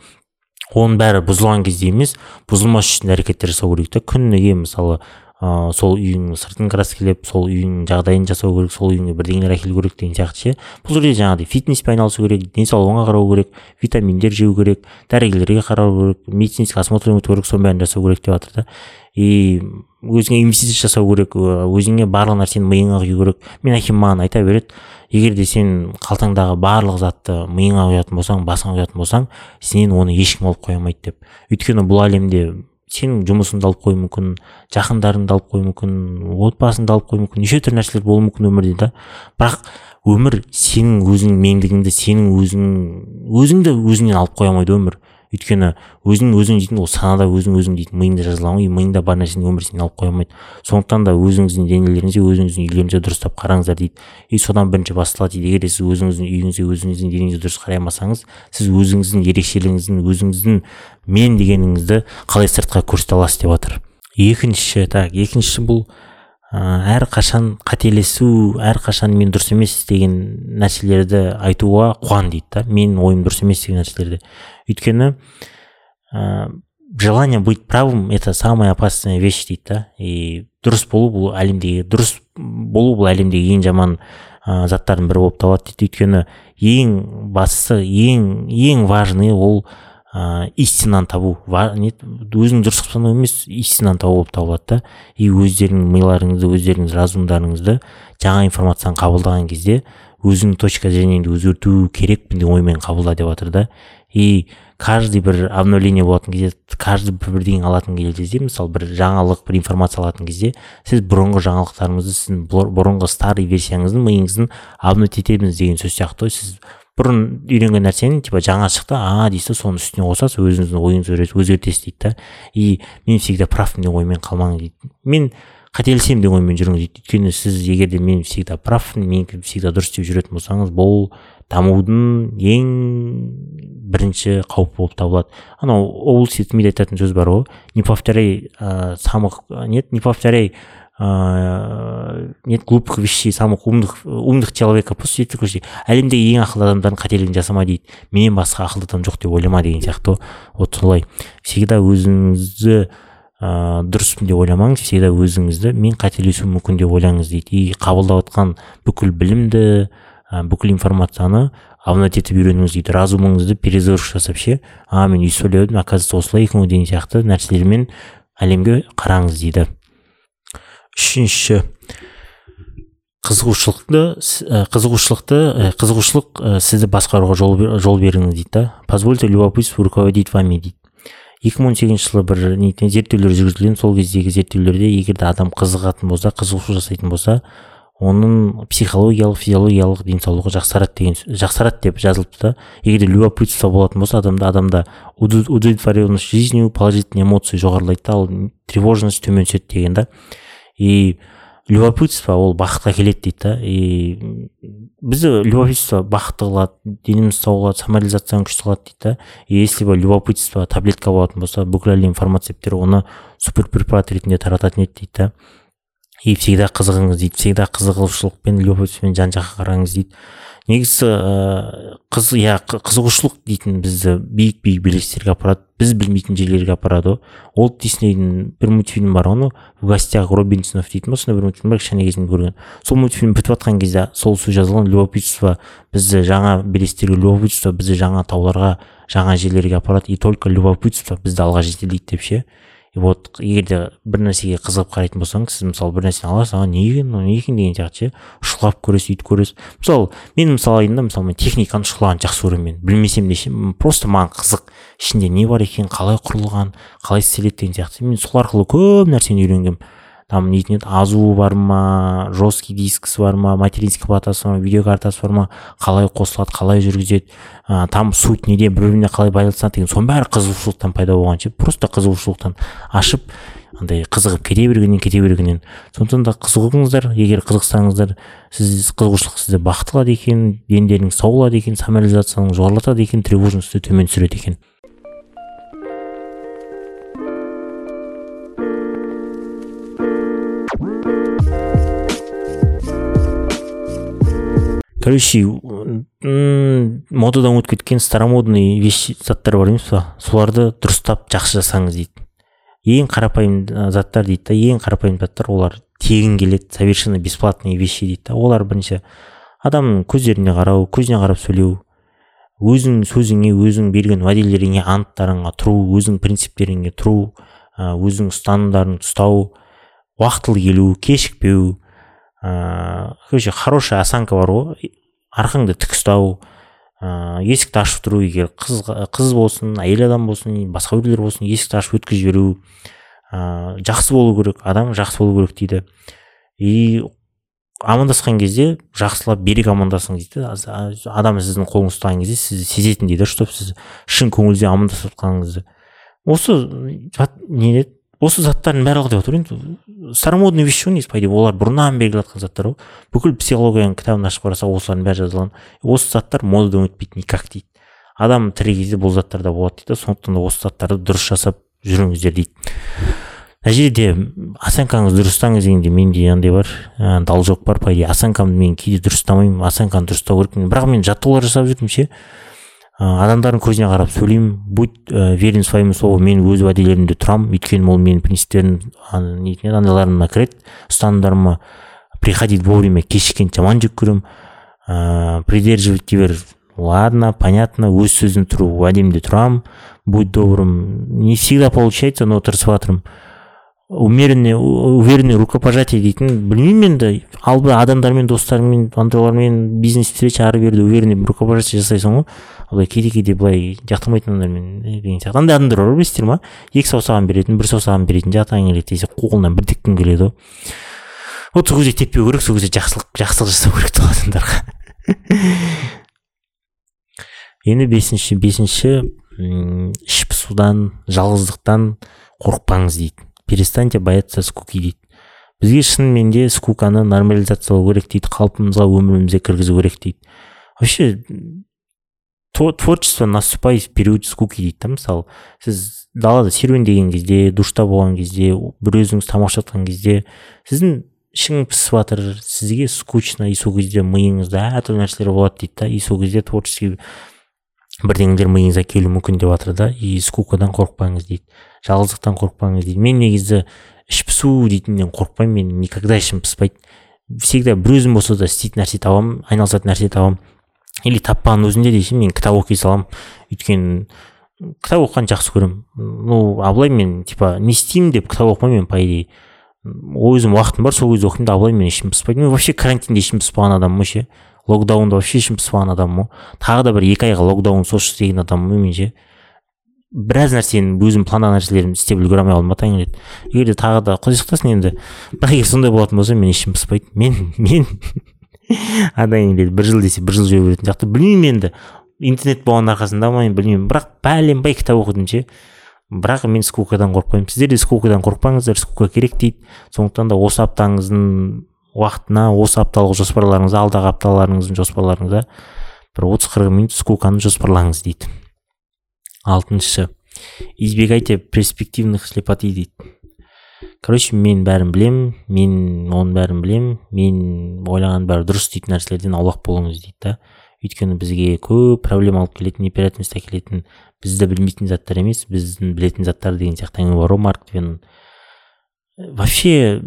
Оның бәрі бұзылған кезде емес бұзылмас үшін әрекеттер жасау керек та күніге мысалы ә, сол үйіңнің сыртын краскілеп сол үйіңнің жағдайын жасау керек сол үйіңе бірдеңелер әкелу керек деген сияқты ше. Бұл жерде жаңағыдай фитнеспен айналысу керек денсаулығыңа қарау керек витаминдер жеу керек дәрігерлерге қарау керек медицинский осмотр өту керек соның бәрін жасау керек деп жатыр да. И өзіңе инвестиция жасау керек өзіңе барлық нәрсені миыңа құю керек. Мен әкем маған айта береді егер де сен қалтаңдағы барлық затты миыңа құятын болсаң басыңа құятын болсаң сенен оны ешкім алып қоя алмайды деп. Өйткені бұл әлемде сенің жұмысыңды алып қоюы мүмкін жақындарыңды алып қоюы мүмкін отбасыңды алып қоюы мүмкін неше түрлі нәрселер болуы мүмкін өмірде да. Бірақ өмір сенің өзіңнің мендігіңді сенің өзің өзіңді өзіңнен алып қоя алмайды өмір. Өйткені өзің өзің дейтін ол санада өзің өзің дейтін миыңда жазылған ғой миыңда бар нәрсені өмір сенен алып қоя алмайды. Сондықтан да өзіңіздің денелеріңізге өзіңіздің үйлеріңізге дұрыстап қараңыздар дейді. И содан бірінші басталады дейді. Егер де сіз өзіңіздің үйіңізге өзіңіздің денеңізге дұрыс қарай алмасаңыз сіз өзіңіздің ерекшелігіңіздің өзіңіздің мен дегеніңізді қалай сыртқа көрсете аласыз деп жатыр. Екінші так екіншісі бұл ә, әрқашан қателесу әрқашан мен дұрыс емес деген нәрселерді айтуға қуан дейді да. Менің ойым дұрыс емес деген нәрселерді. Өйткені ә, желание быть правым это самая опасная вещь дейді да. И дұрыс болу бұл әлемдегі дұрыс болу бұл әлемдегі ең жаман ә, заттардың бірі болып табылады дейді. Өйткені ең бастысы ең ең важный ол ә, истинаны табу. Өзің дұрыс қылып санау емес истинаны табу болып табылады да. И өздеріңнің миларыңызды өздеріңіз разумдарыңызды жаңа информацияны қабылдаған кезде өзіңнің точка зрениеңді өзгерту керекпін деген оймен қабылда деп жатыр да. И каждый бір обновление болатын кезде каждый бір бірдеңе алатын кезде мысалы бір жаңалық бір информация алатын кезде сіз бұрынғы жаңалықтарыңызды сіздің бұрынғы старый версияңыздың миыңыздың обновить етеміз деген сөз сияқты ғой. Сіз бұрын үйренген нәрсені типа жаңа шықты а дейсіз соның үстіне қосасыз өзіңіздің ойыңызды өзгертесіз дейді да и мен всегда правмын деген оймен қалмаңыз дейді. Мен қателесемін деген оймен жүріңіз дейді. Өйткені сіз егер де мен всегда правмын мен всегда дұрыс деп жүретін болсаңыз бұл дамудың ең бірінші қауіп болып табылады. Анау облси смит айтатын сөз бар ғой. Не повторяй ә, самых нет не повторяй ә, нет глупых вещей самых умных умных человека пусть әлемдегі ең ақылды адамдардың қателігін жасама дейді. Менен басқа ақылды адам жоқ деп ойлама деген сияқты вот солай. Всегда өзіңізді ә, дұрыспын деп ойламаңыз всегда өзіңізді мен қателесуім мүмкін деп ойлаңыз дейді. И қабылдап жатқан бүкіл білімді ә, бүкіл информацияны обновить етіп үйреніңіз дейді. Разумыңызды перезагрузка жасап ше. А мен өйстіп ойлап едім оказывается осылай екен ғой деген сияқты нәрселермен әлемге қараңыз дейді. Үшінші қызығушылықты қызығушылықты қызығушылық сізді басқаруға жол, жол беріңіз дейді да. Позвольте любопытству руководить вами дейді. Екі мың он сегізінші жылы бір зерттеулер жүргізілген. Сол кездегі зерттеулерде егер де адам қызығатын болса қызығушылық жасайтын болса оның психологиялық физиологиялық денсаулығы жақсарады деген жақсарады деп жазылыпты да. Егер де любопытство болатын болса адамда адамда удовлетворенность жизнью положительный эмоции жоғарылайды да. Ал тревожность төмен түседі деген да. И любопытство ол бақытқа келеді дейді да. И бізді любопытство бақытты қылады деніміз сау қылады самореализацияны күшті қылады дейді да. И если бы любопытство таблетка болатын болса бүкіл әлем фармацевттер оны супер препарат ретінде тарататын еді дейді да. И всегда қызығыңыз дейді всегда қызығушылықпен любопытствомен жан жаққа қараңыз дейді. Негізі ыыы қыз иә қызығушылық дейтін бізді биік биік белестерге апарады. Біз білмейтін жерлерге апарады ғой уолт диснейдің бір мультфильм бар ғой в гостях робинсонов дейтін ба сондай бір мультфильм бар кішкене кезімде көрген. Сол мультфильм бітіп жатқан кезде сол сөз жазылған любопытство бізді жаңа белестерге любопытство бізді жаңа тауларға жаңа жерлерге апарады. И только любопытство бізді алға жетелейді деп ше. И вот егер де бір нәрсеге қызығып қарайтын болсаңыз сіз мысалы бір нәрсені аласыз а не екен мынау не екен? деген сияқты ше шұқылап көресіз өйтіп көресіз. Мысалы мен мысалы айтайын да мысалы мен техниканы шұқылағанды жақсы көремін мен. Білмесем де ше просто маған қызық. Ішінде не бар екен қалай құрылған қалай істеледі деген сияқты мен сол арқылы көп нәрсені үйренгенмін. Там нетін еді азуы бар ма жесткий дискісі бар ма материнский платасы бар ма видеокартасы бар ма қалай қосылады қалай жүргізеді. Ә, там суть неде бір біріне қалай байланысады деген соның бәрі қызығушылықтан пайда болған ше просто қызығушылықтан ашып андай қызығып кете бергеннен кете бергеннен. Сондықтан да қызығыңыздар егер қызықсаңыздар сіз қызығушылық сізді бақыт қылады екен дендеріңіз сау болады екен самореализацияңыз жоғарылатады екен тревожностьті төмен түсіреді екен. Короче модадан өтіп кеткен старомодный вещи заттар бар емес па соларды дұрыстап жақсы жасаңыз дейді. Ең қарапайым заттар дейді да ең қарапайым заттар олар тегін келеді совершенно бесплатные вещи дейді да. Олар бірінші адамның көздеріне қарау көзіне қарап сөйлеу өзің сөзіңе өзің берген уәделеріңе анттарыңа тұру өзің принциптеріңе тұру өзің ұстанымдарыңды ұстау уақытылы келу кешікпеу ыыы короче хорошая осанка бар ғой арқаңды тік ұстау ыыы есікті ашып тұру егер қыз қыз болсын әйел адам болсын басқа біреулер болсын есікті ашып өткізіп жіберу ыыы жақсы болу керек адам жақсы болу керек дейді. И амандасқан кезде жақсылап берік амандасыңыз дейді. Адам сіздің қолыңызды ұстаған кезде сізді сезетін дейді чтобы сіз шын көңілден амандасып жатқаныңызды. Осы не осы заттардың барлығы деп отыр. Енді старомодный вещь ғой негізі. По идее олар бұрыннан белгілі жатқан заттар ғой. Бүкіл психологияның кітабын ашып қарасақ осылардың бәрі жазылған. Осы заттар модадан өтпейді никак дейді. Адам тірі кезде бұл заттарда болады дейді сондықтан да осы заттарды дұрыс жасап жүріңіздер дейді. Мына жерде осанкаңызды дұрыстаңыз дегенде менде андай бар ә, должок бар. По идее осанкамды мен кейде дұрыстамаймын осанканы дұрыстау керекпін бірақ мен жаттығулар жасап жүрдім ше. Адамдардың көзіне қарап сөйлеймін. Будь ә, верен своему слову мен өз уәделерімде тұрамын. Өйткені ол менің принциптерім нетін еді андайларыма кіреді. Ұстанымдарыма приходить вовремя кешіккенді жаман жек көремін. Ыыы придерживать дей ладно понятно өз сөзім тұру уәдемде тұрамын. Будь добрым не всегда получается но тырысып жатырмын умеренный уверенный рукопожатие дейтін білмеймін енді албы адамдармен достарыңмен андайлармен бизнес встреча ары берді уверенный рукопожатие жасайсың ғой. Былай кейде кейде былай жақтырмайтын адамдармен деген сияқты. Андай адамдар бар білесіздер ма? Екі саусағын беретін бір саусағын беретін жатағың келеді десе қолынан бір тепкің келеді ғой. Вот сол кезде теппеу керек сол кезде жақсылық жақсылық жасау керек сол адамдарға. Енді бесінші бесінші іш пысудан жалғыздықтан қорықпаңыз дейді. Перестаньте бояться скуки дейді. Бізге шынымен де скуканы нормализациялау керек дейді қалпымызға өмірімізге кіргізу керек дейді. Вообще творчество наступает в период скуки дейді да мысалы. Сіз далада серуендеген кезде душта болған кезде бір өзіңіз тамақ жатқан кезде сіздің ішің пісіп жатыр сізге скучно и сол кезде миыңызда әртүрлі нәрселер болады дейді да и сол кезде творческий бірдеңелер миыңызға келуі мүмкін деп жатыр да и скукадан қорықпаңыз дейді. Жалғыздықтан қорықпаңыз дейді. Мен негізі іш пысу дейтіннен қорықпаймын мен никогда ішім пыспайды всегда бір өзім болса да істейтін нәрсе табамын айналысатын нәрсе табамын. Или таппаған өзінде де мен кітап оқи саламын. Өйткені кітап оқығанды жақсы көремін. Ну а былай мен типа не істеймін деп кітап оқымаймын мен по идее. Өзім уақытым бар сол кезде оқимын да а былай мен ішім пыспайды мен вообще карантинде ішім пыспаған адаммын ғой ше локдаунда вообще ішім пыспаған адаммын. Ғой тағы да бір екі айға локдаун сосшы деген адаммын мен ше біраз нәрсені өзім пландаған нәрселерімді істеп үлгере алмай қалдым. Ба егер де тағы да құдай сақтасын енді бірақ егер сондай болатын болса мен ішім пыспайды мен мен андай бір жыл десе бір жыл жүре беретін сияқты. Білмеймін енді. Интернет болғанның арқасында ма білмеймін. Бірақ бәленбай кітап оқыдым ше. Бірақ мен скукадан қорықпаймын. Сіздер де скукадан қорықпаңыздар. Скука керек дейді. Сондықтан да осы аптаңыздың уақытына осы апталық жоспарларыңызда алдағы апталарыңыздың жоспарларыңызда бір отыз қырық минут скуканы жоспарлаңыз дейді. Алтыншы избегайте перспективных слепоты дейді. Короче мен бәрін білемін мен оның бәрін білемін мен ойлаған бәрі дұрыс дейтін нәрселерден аулақ болыңыз дейді да. Өйткені бізге көп проблема алып келетін неприятность әкелетін бізді білмейтін заттар емес біздің білетін заттар деген сияқты әңгіме бар ғой марк твеннің. Вообще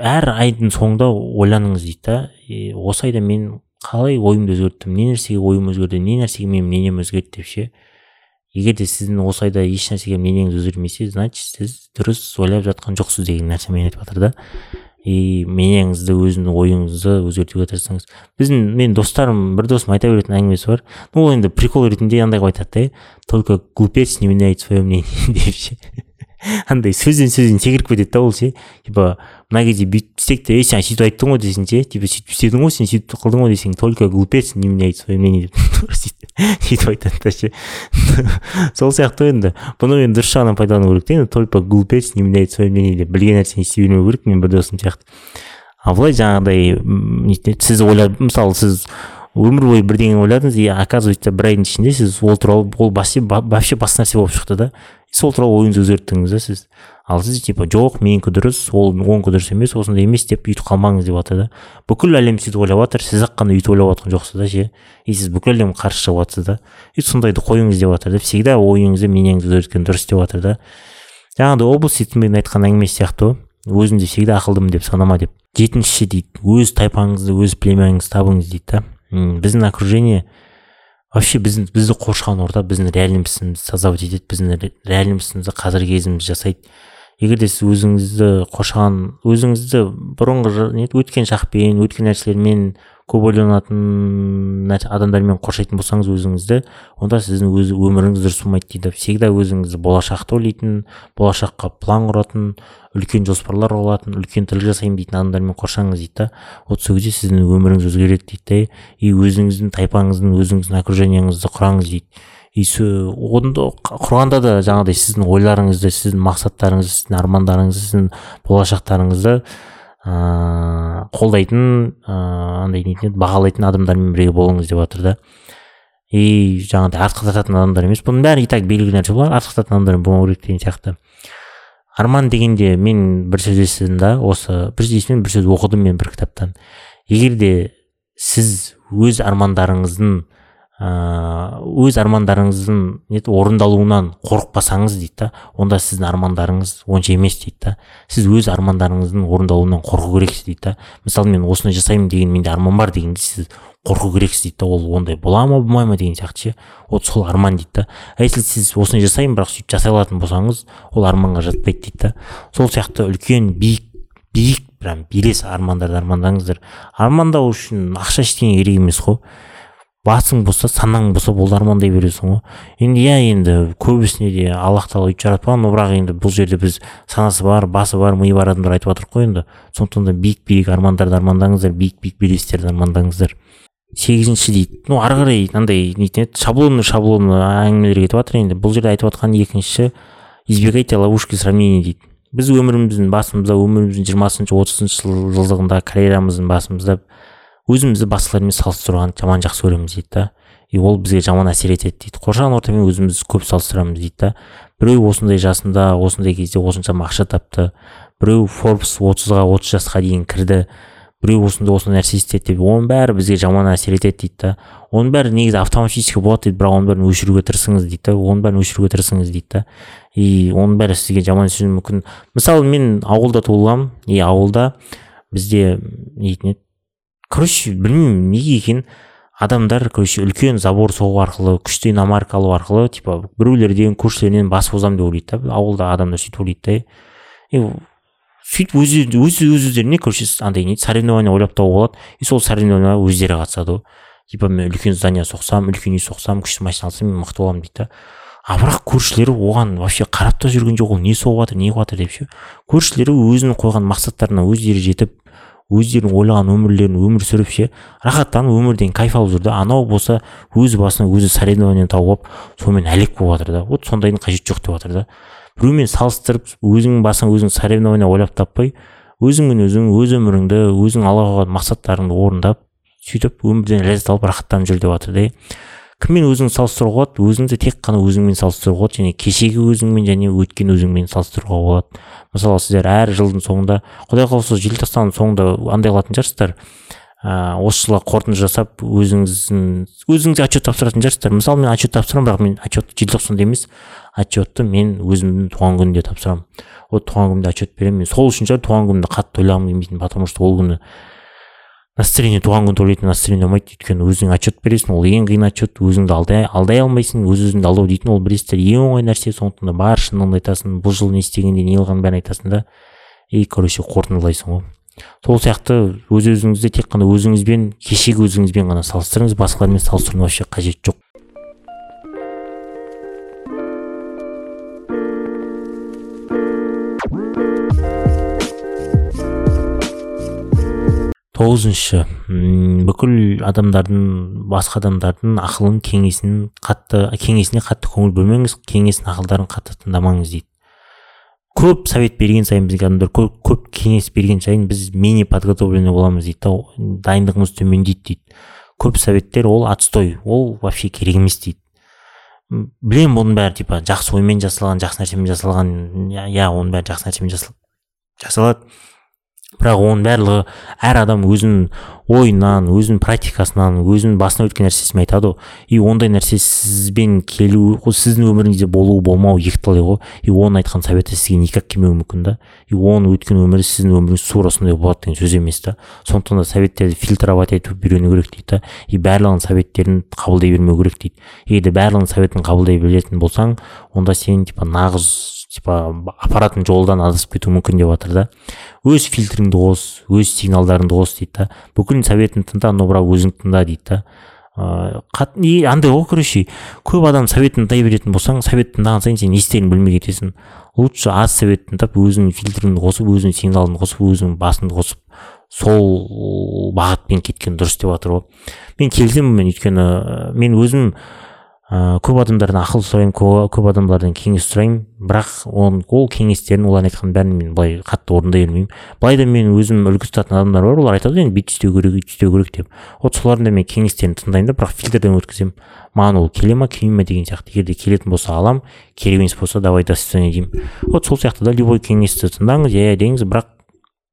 әр айдың соңында ойланыңыз дейді да. Осы айда мен қалай ойымды өзгерттім не нәрсеге ойым өзгерді не нәрсеге менің мнением өзгерді деп ше? Егер де сіздің осы айда еш нәрсеге мнениеңіз өзгермесе значит сіз дұрыс ойлап жатқан жоқсыз деген нәрсемен айтып жатыр да. И мнениеңізді өзіңнің ойыңызды өзгертуге тырысыңыз. Біздің мен достарым бір досым айта беретін әңгімесі бар. Ну ол енді прикол ретінде андай қылып айтады да только глупец не меняет свое мнение деп ше. Андай сөзден сөзден секіріп кетеді да ол ше. Типа мына кезде бүйтіп істейік те ей сен сөйтіп айттың ғой десең ше. Типа сөйтіп істедің ғой сен сөйтіп қылдың ғой десең только глупец не меняет свое мнение деп сөйтіп айтады да ше. Сол сияқты енді. Бұны енді дұрыс жағынан пайдалану керек та енді только глупец не меняет свое мнение деп білген нәрсені істей бермеу керек мен бір досым сияқты. Ал былай жаңағыдай сіз ойлап мысалы сіз өмір бойы бірдеңе ойладыңыз и оказывается бір айдың ішінде сіз ол туралы ол вообще басқа нәрсе болып шықты да. Сол туралы ойыңызды өзгерттіңіз да сіз. Ал сіз типа жоқ менікі дұрыс ол онікі дұрыс емес осындай емес деп үйтіп қалмаңыз деп жатыр да бүкіл әлем сөйтіп ойлап жатыр сіз ақ қана үйтіп ойлап жатқан жоқсыз да ше. И сіз бүкіл әлем қарсы шығып жатсыз да. И сондайды қойыңыз деп жатыр да всегда ойыңызды мнениеңізді өзгерткен дұрыс деп жатыр да. Жаңағыдай облыс итмен айтқан әңгімесі сияқты ғой өзімді всегда ақылдымын деп санама деп. Жетіншісі дейді өз тайпаңызды өз племяныңызды табыңыз дейді да. Біздің окружение вообще бізді қоршаған орта біздің реальностімізді создавать етеді біздің реальностімізді қазіргі кезімізді жасайды. Егер де сіз өзіңізді қоршаған өзіңізді бұрынғы не өткен шақпен өткен нәрселермен көп ойланатын адамдармен қоршайтын болсаңыз өзіңізді онда сіздің өз өміріңіз дұрыс болмайды дейді. Всегда өзіңізді болашақты ойлайтын болашаққа план құратын үлкен жоспарлар қылатын үлкен тірлік жасаймын дейтін адамдармен қоршаңыз дейді да. Вот сол кезде сіздің өміріңіз өзгереді дейді да и өзіңіздің тайпаңыздың өзіңіздің окружениеңізді құраңыз дейді. И онды құрғанда да жаңағыдай сіздің ойларыңызды сіздің мақсаттарыңызды сіздің армандарыңызды сіздің болашақтарыңызды ыыы қолдайтын ыыы андай нетін бағалайтын адамдармен бірге болыңыз деп жатыр да. И жаңағыдай артықтататын адамдар емес. Бұның бәрі и так белгілі нәрсе болар артықтататын адамдармен болмау керек деген сияқты. Арман дегенде мен бір сөз естідім да осы бір сөз бір сөз оқыдым мен бір кітаптан. Егер де сіз өз армандарыңыздың өз армандарыңыздың орындалуынан қорықпасаңыз дейді да онда сіздің армандарыңыз онша емес дейді да. Сіз өз армандарыңыздың орындалуынан қорқу керексіз дейді да. Мысалы мен осыны жасаймын деген менде арман бар дегенде сіз қорқу керексіз дейді да ол ондай бола ма болмай ма деген сияқты ше. Вот сол арман дейді да. А если сіз осыны жасаймын бірақ сөйтіп жасай алатын болсаңыз ол арманға жатпайды дейді да. Сол сияқты үлкен биік биік прям белес армандарды армандаңыздар. Армандау үшін ақша ештеңе керек емес қой. Басың болса санаң болса болды армандай бересің ғой. Енді иә енді көбісіне де аллах тағала өйтіп жаратпаған но бірақ енді бұл жерде біз санасы бар басы бар миы бар адамдар айтып жатырмық қой енді. Сондықтан да биік биік армандарды армандаңыздар биік биік белестерді армандаңыздар. Сегізінші дейді. Ну ары қарай мынандай нетін еді шаблонный шаблонный әңгімелер кетіп жатыр енді. Бұл жерде айтып жатқан екіншісі избегайте ловушки сравнений дейді. Біз өміріміздің басымызда өміріміздің жиырмасыншы отызыншы жылдығында карьерамыздың басымызда өзімізді басқалармен салыстыруға жаман жақсы көреміз дейді да. И ол бізге жаман әсер етеді дейді. Қоршаған ортамен өзімізді көп салыстырамыз дейді да. Біреу осындай жасында осындай кезде осыншама ақша тапты. Біреу форбс отызға отыз жасқа дейін кірді. Біреу осындай осындай нәрсе істеді деп. Оның бәрі бізге жаман әсер етеді дейді да. Оның бәрі негізі автоматически болады дейді. Бірақ оның бәрін өшіруге тырысыңыз дейді да. Оның бәрін өшіруге тырысыңыз дейді да. И оның бәрі сізге жаман әсер мүмкін. Мысалы мен ауылда туылғанмын и ауылда бізде нетін еді короче білмеймін неге екенін адамдар короче үлкен забор соғу арқылы күшті иномарка алу арқылы типа біреулерден көршілерінен басып озамын деп ойлайды да ауылда адамдар сөйтіп ойлайды да и сөйтіп өз өз өз өздеріне короче андай не соревнование ойлап тауып алады и сол соревнованияға өздері қатысады ғой. Типа мен үлкен здание соқсам үлкен үй соқсам күшті машина алсам мен мықты боламын дейді да. А бірақ көршілері оған вообще қарап та жүрген жоқ ол не соғып жатыр не қылып жатыр деп ше. Көршілері өзінің қойған мақсаттарына өздері жетіп өздерінің ойлаған өмірлерін өмір сүріп ше рахаттанып өмірден кайф алып жүр да. Анау болса өз басына өзі соревнование тауып алып сонымен әлек болып жатыр да. Вот сондайдың қажеті жоқ деп жатыр да. Біреумен салыстырып өзіңнің басыңа өзің соревнование ойлап таппай өзіңмен өзің өз өміріңді өзің алға қойған мақсаттарыңды орындап сөйтіп өмірден ләззат алып рахаттанып жүр деп жатыр да кіммен өзіңді салыстыруға болады? Өзіңді тек қана өзіңмен салыстыруға болады. Және кешегі өзіңмен және өткен өзіңмен салыстыруға болады. Мысалы сіздер әр жылдың соңында құдай қаласа желтоқсанның соңында андай қылатын шығарсыздар. Ыыы осы жылға қорытынды жасап өзіңіздің өзіңізге отчет тапсыратын шығарсыздар. Мысалы мен отчет тапсырамын бірақ мен отчетты желтоқсанда емес. Отчетты мен өзімнің туған күнімде тапсырамын. Вот туған күнімде отчет беремін. Мен сол үшін шығар туған күнімді қатты тойлағым келмейтін потому что ол күні настроение туған күн тойлайтын настроение болмайды өйткені өзің отчет бересің ол ең қиын отчет өзіңді алдай, алдай алмайсың өз өзіңді алдау дейтін ол білесіздер ең оңай нәрсе сондықтан да бар шындығыңды айтасың бұл жыл не істегенде не қылғанын бәрін айтасың да и короче қорытындылайсың ғой. Сол сияқты өз өзіңізді тек қана өзіңізбен кешегі өзіңізбен ғана салыстырыңыз басқалармен салыстырудың вообще қажеті жоқ. Тоғызыншы бүкіл адамдардың басқа адамдардың ақылын кеңесін қатты кеңесіне қатты көңіл бөлмеңіз кеңесін ақылдарын қатты тыңдамаңыз дейді. Көп совет берген сайын бізге адамдар көп, көп кеңес берген сайын біз менее подготовленный боламыз дейді да дайындығымыз төмендейді дейді. Көп советтер ол отстой ол вообще керек емес дейді. Білемін бұның бәрі типа жақсы оймен жасалған жақсы нәрсемен жасалған иә оның бәрі жақсы нәрсемен жасал- жасалады. Бірақ оның барлығы әр адам өзінің ойынан өзінің практикасынан өзінің басынан өткен нәрсесімен айтады ғой. И ондай нәрсе сізбен келу сіздің өміріңізде болу болмау екіталай ғой. И оның айтқан советі сізге никак келмеуі мүмкін да. И оның өткен өмірі сіздің өміріңіз тура сондай болады деген сөз емес та. Сондықтан да советтерді фильтровать етіп үйрену керек дейді да. И барлығының советтерін қабылдай бермеу керек дейді. Егер де барлығының советін қабылдай білетін болсаң онда сен типа нағыз типа апаратын жолдан адасып кетуі мүмкін деп жатыр да. Өз фильтріңді қос өз сигналдарыңды қос дейді да. Бүкіл советін тыңда но бірақ өзің тыңда дейді да. Ыыы и андай ғой короче көп адам советін тыңдай беретін болсаң совет тыңдаған сайын сен не істеріңді білмей кетесің. Лучше аз совет тыңдап өзіңнің фильтріңді қосып өзіңнің сигналыңды қосып өзіңнің басыңды қосып сол бағытпен кеткен дұрыс деп жатыр ғой. Мен келісемін мен өйткені мен өзім ә, көп адамдардан ақыл сұраймын көп, адамдардан кеңес сұраймын. Бірақ он, ол кеңестерін олардың айтқан бәрін мен былай қатты орындай бермеймін былай да мен өзім үлгі тұтатын адамдар бар олар айтады енді бүйтіп істеу керек өйтіп істеу керек деп. Вот солардың да мен кеңестерін тыңдаймын да бірақ фильтрден өткіземін. Маған ол келе ма келмей ма деген сияқты. Егер де келетін болса алам керек емес болса давай до свидания деймін. Вот сол сияқты да любой кеңесті тыңдаңыз иә деңіз. Бірақ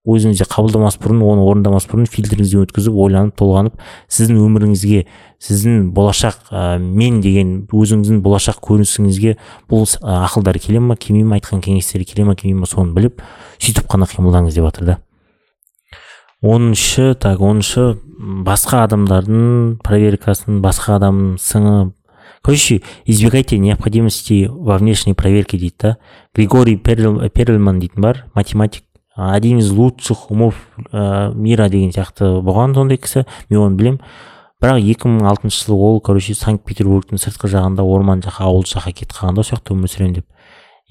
өзіңізде қабылдамас бұрын оны орындамас бұрын фильтріңізден өткізіп ойланып толғанып сіздің өміріңізге сіздің болашақ ә, мен деген өзіңіздің болашақ көрінісіңізге бұл ә, ақылдар келе ма келмей ма айтқан кеңестері келе ма келмей ма соны біліп сөйтіп қана қимылдаңыз деп жатыр да. Оныншы так оныншы басқа адамдардың проверкасын басқа адамның сыңы. Короче избегайте необходимости во внешней проверке дейді да. Григорий Перл- перлман дейтін бар математик. Один из лучших умов ә, мира деген сияқты болған сондай кісі мен оны білемін. Бірақ 2006 жылы ол короче санкт петербургтың сыртқы жағында орман жаққа ауыл жаққа кетіп қалған да сол жақта өмір сүремін деп.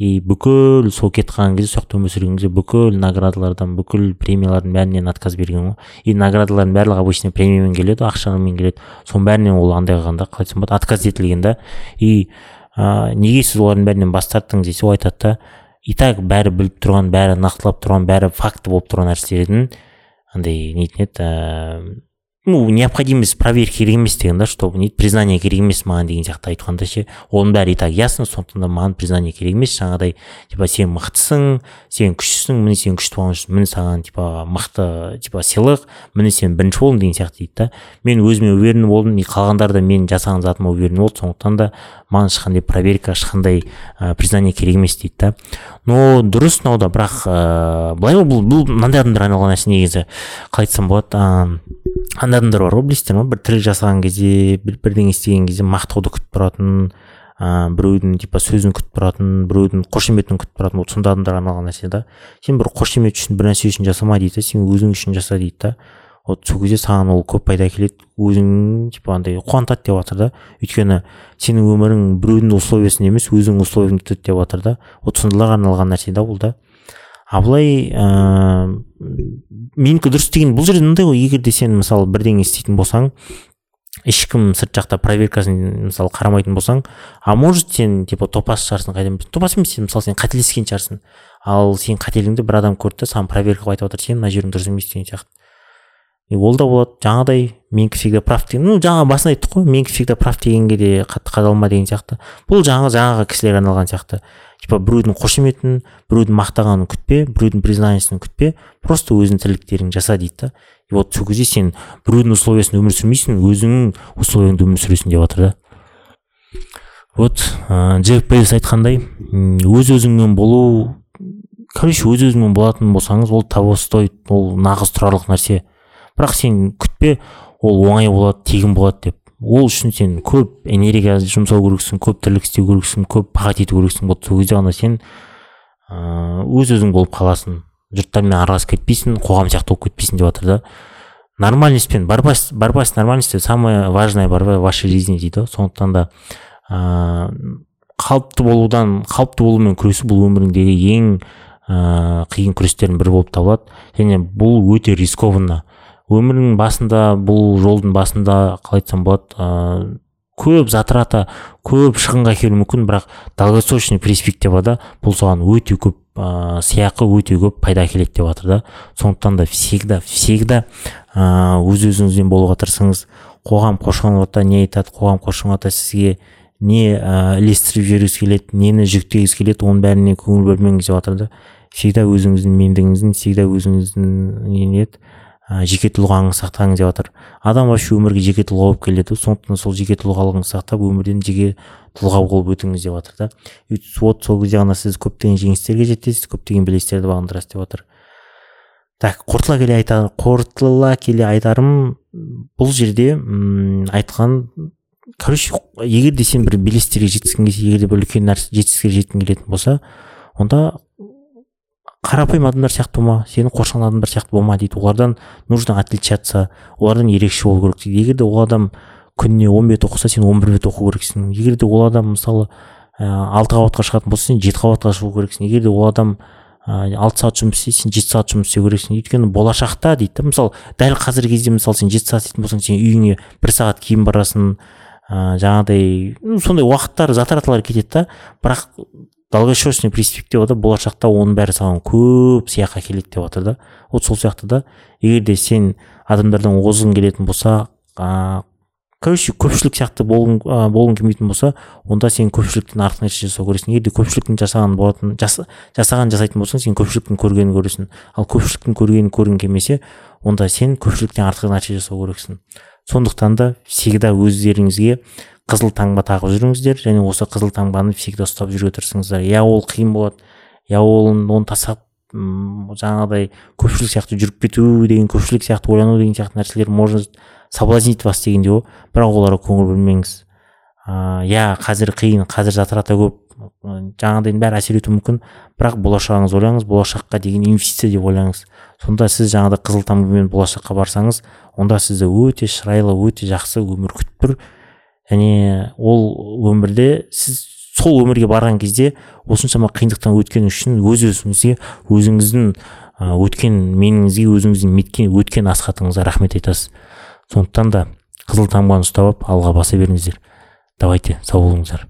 И бүкіл сол кетіп қалған кезде сол жақта өмір сүрген кезде бүкіл наградалардан бүкіл премиялардың бәрінен отказ берген ғой. И наградалардың барлығы обычно премиямен келеді ақшамен келеді. Соның бәрінен ол андай қылған да қалай айтсам болады отказ етілген да. И ә, неге сіз олардың бәрінен бас тарттыңыз десе ол айтады да и так бәрі біліп тұрған бәрі нақтылап тұрған бәрі факті болып тұрған нәрселердің андай нетін еді ну необходимость проверки керек емес деген да чтобы не признание керек емес маған деген сияқты айтқанда ше оның бәрі и так ясно сондықтан да маған признание керек емес жаңағыдай типа сен мықтысың сен күштісің міне сен күшті болған үшін міне саған типа мықты типа сыйлық міне сен бірінші болдың деген сияқты дейді да. Мен өзіме уверен болдым и қалғандар да мен жасаған затыма уверен болды сондықтан да маған ешқандай проверка ешқандай ә, признание керек емес дейді да. Но дұрыс мынау да бірақ ыыы былай ғой бұл бұл мынандай адамдарға арналған нәрсе негізі. Қалай айтсам болады андай адамдар бар ғой білесіздер ма? Бір тірек жасаған кезде бір бірдеңе істеген кезде мақтауды күтіп тұратын ыыы біреудің типа сөзін күтіп тұратын біреудің қошеметін күтіп тұратын. Вот сондай адамдарға арналған нәрсе да. Сен бір қошемет үшін бір нәрсе үшін жасама дейді да сен өзің үшін жаса дейді да. Вот сол кезде саған ол көп пайда әкеледі. Өзің типа андай қуантады деп жатыр да. Өйткені сенің өмірің біреудің условиясында емес өзіңнің условияңда өтеді деп жатыр да. Вот сондайларға арналған нәрсе да бұл да. А былай ыыы менікі дұрыс деген бұл жерде мындай ғой егер де сен мысалы бірдеңе істейтін болсаң ешкім сырт жақта проверкасын мысалы қарамайтын болсаң а может сен типа топас шығарсың қайдан білесің топас емес сен мысалы сен қателескен шығарсың. Ал сен қателігіңді бір адам көрді да саған проверка қылып айтып жатыр сен мына жерің дұрыс емес деген сияқты. И ол да болады жаңағыдай менікі всегда прав деген ну жаңа басында айттық қой менікі всегда прав дегенге де қатты қадалма деген сияқты. Бұл жаңағы жаңағы кісілерге арналған сияқты. Типа біреудің қошеметін біреудің мақтағанын күтпе біреудің признаниясын күтпе просто өзіңнің тірліктеріңді жаса дейді да. И вот сол кезде сен біреудің условиясында өмір сүрмейсің өзіңнің условияңда өмір сүресің деп жатыр да. Вот ыыы джек айтқандай өз өзіңмен болу короче өз өзіңмен болатын болсаңыз ол того стоит ол нағыз тұрарлық нәрсе. Бірақ сен күтпе ол оңай болады тегін болады деп. Ол үшін сен көп энергия жұмсау керексің көп тірлік істеу керексің көп пахат ету керексің вот сол кезде ғана сен ыыы өз өзің болып қаласың. Жұрттармен араласып кетпейсің қоғам сияқты болып кетпейсің деп жатыр да. Нормальностьпен борьба с борьба с нормальностью самая важная борьба в вашей жизни дейді. Ғой сондықтан да ыыы қалыпты болудан қалыпты болумен күресу бұл өміріңдегі ең ыыы қиын күрестердің бірі болып табылады. Және бұл өте рискованно. Өмірің басында бұл жолдың басында қалай айтсам болады ыыы көп затрата көп шығынға әкелуі мүмкін бірақ долгосрочный перспективада бұл саған өте көп ыыы сыйақы өте көп пайда әкеледі деп жатыр да. Сондықтан да всегда всегда ыыы өз өзіңізбен болуға тырысыңыз. Қоғам қоршаған не айтады қоғам қоршаған орта сізге не ыыы ілестіріп жібергіңіз келеді нені жүктегіңіз келеді оның бәріне көңіл бөлмеңіз деп жатыр да. Всегда өзіңіздің мендігіңіздің всегда өзіңіздің не еді. Ә, жеке тұлғаңызды сақтаңыз деп жатыр адам вообще өмірге жеке тұлға болып келеді. Сондықтан сол жеке тұлғалығыңызды сақтап өмірден жеке тұлға болып өтіңіз деп жатыр да. Вот сол кезде ғана сіз көптеген жеңістерге жетесіз көптеген белестерді бағындырасыз деп жатыр так қорытыла келе айта қорытыла келе айтарым бұл жерде м айтқан короче егер де сен бір белестерге жеткісің келсе егер де бір үлкен нәрсе жетістікке жеткің келетін болса онда қарапайым адамдар сияқты болма сені қоршаған адамдар сияқты болма дейді. Олардан нужно отличаться. Олардан ерекше болу керек дейді. Егер де ол адам күніне он бет оқыса сен он бір бет оқу керексің. Егер де ол адам мысалы ә, алты қабатқа шығатын болса сен жеті қабатқа шығу керексің. Егер де ол адам алты сағат жұмыс істейді сен жеті сағат жұмыс істеу керексің. Өйткені болашақта дейді да мысалы дәл қазіргі кезде мысалы сен жеті сағат істейтін болсаң сен үйіңе бір сағат кейін барасың ыыы жаңағыдай ну сондай уақыттар затраталар кетеді да. Бірақ долгосрочный перспективада болашақта оның бәрі саған көп сыйақы әкеледі деп жатыр да. Вот сол сияқты да егер де сен адамдардан озғың келетін болса ыыы короче көпшілік сияқты болғың болғың келмейтін болса онда сен көпшіліктен артық нәрсе жасау керексің. Егер де көпшіліктің жасаған болатын жас, жасаған жасайтын болсаң сен көпшіліктің көргенін көресің. Ал көпшіліктің көргенін көргің келмесе онда сен көпшіліктен артық нәрсе жасау керексің. Сондықтан да всегда өздеріңізге қызыл таңба тағып жүріңіздер және осы қызыл таңбаны всегда ұстап жүруге тырысыңыздар иә ол қиын болады иә ол оны тастап жаңағыдай көпшілік сияқты жүріп кету деген көпшілік сияқты ойлану деген сияқты нәрселер может соблазнить вас дегендей ғой бірақ оларға көңіл бөлмеңіз. Ыыы иә қазір қиын қазір затрата көп. Жаңағыдайдың бәрі әсер етуі мүмкін. Бірақ болашағыңызды ойлаңыз болашаққа деген инвестиция деп ойлаңыз. Сонда сіз жаңағыдай қызыл таңбамен болашаққа барсаңыз онда сізді өте шырайлы өте жақсы өмір күтіп тұр және ол өмірде сіз сол өмірге барған кезде осыншама қиындықтан өткен үшін өз өзіңізге өзіңіздің өткен меніңізге өзіңіздің меткен өткен асхатыңызға рахмет айтасыз. Сондықтан да қызыл таңбаны ұстап алып алға баса беріңіздер. Давайте сау болыңыздар.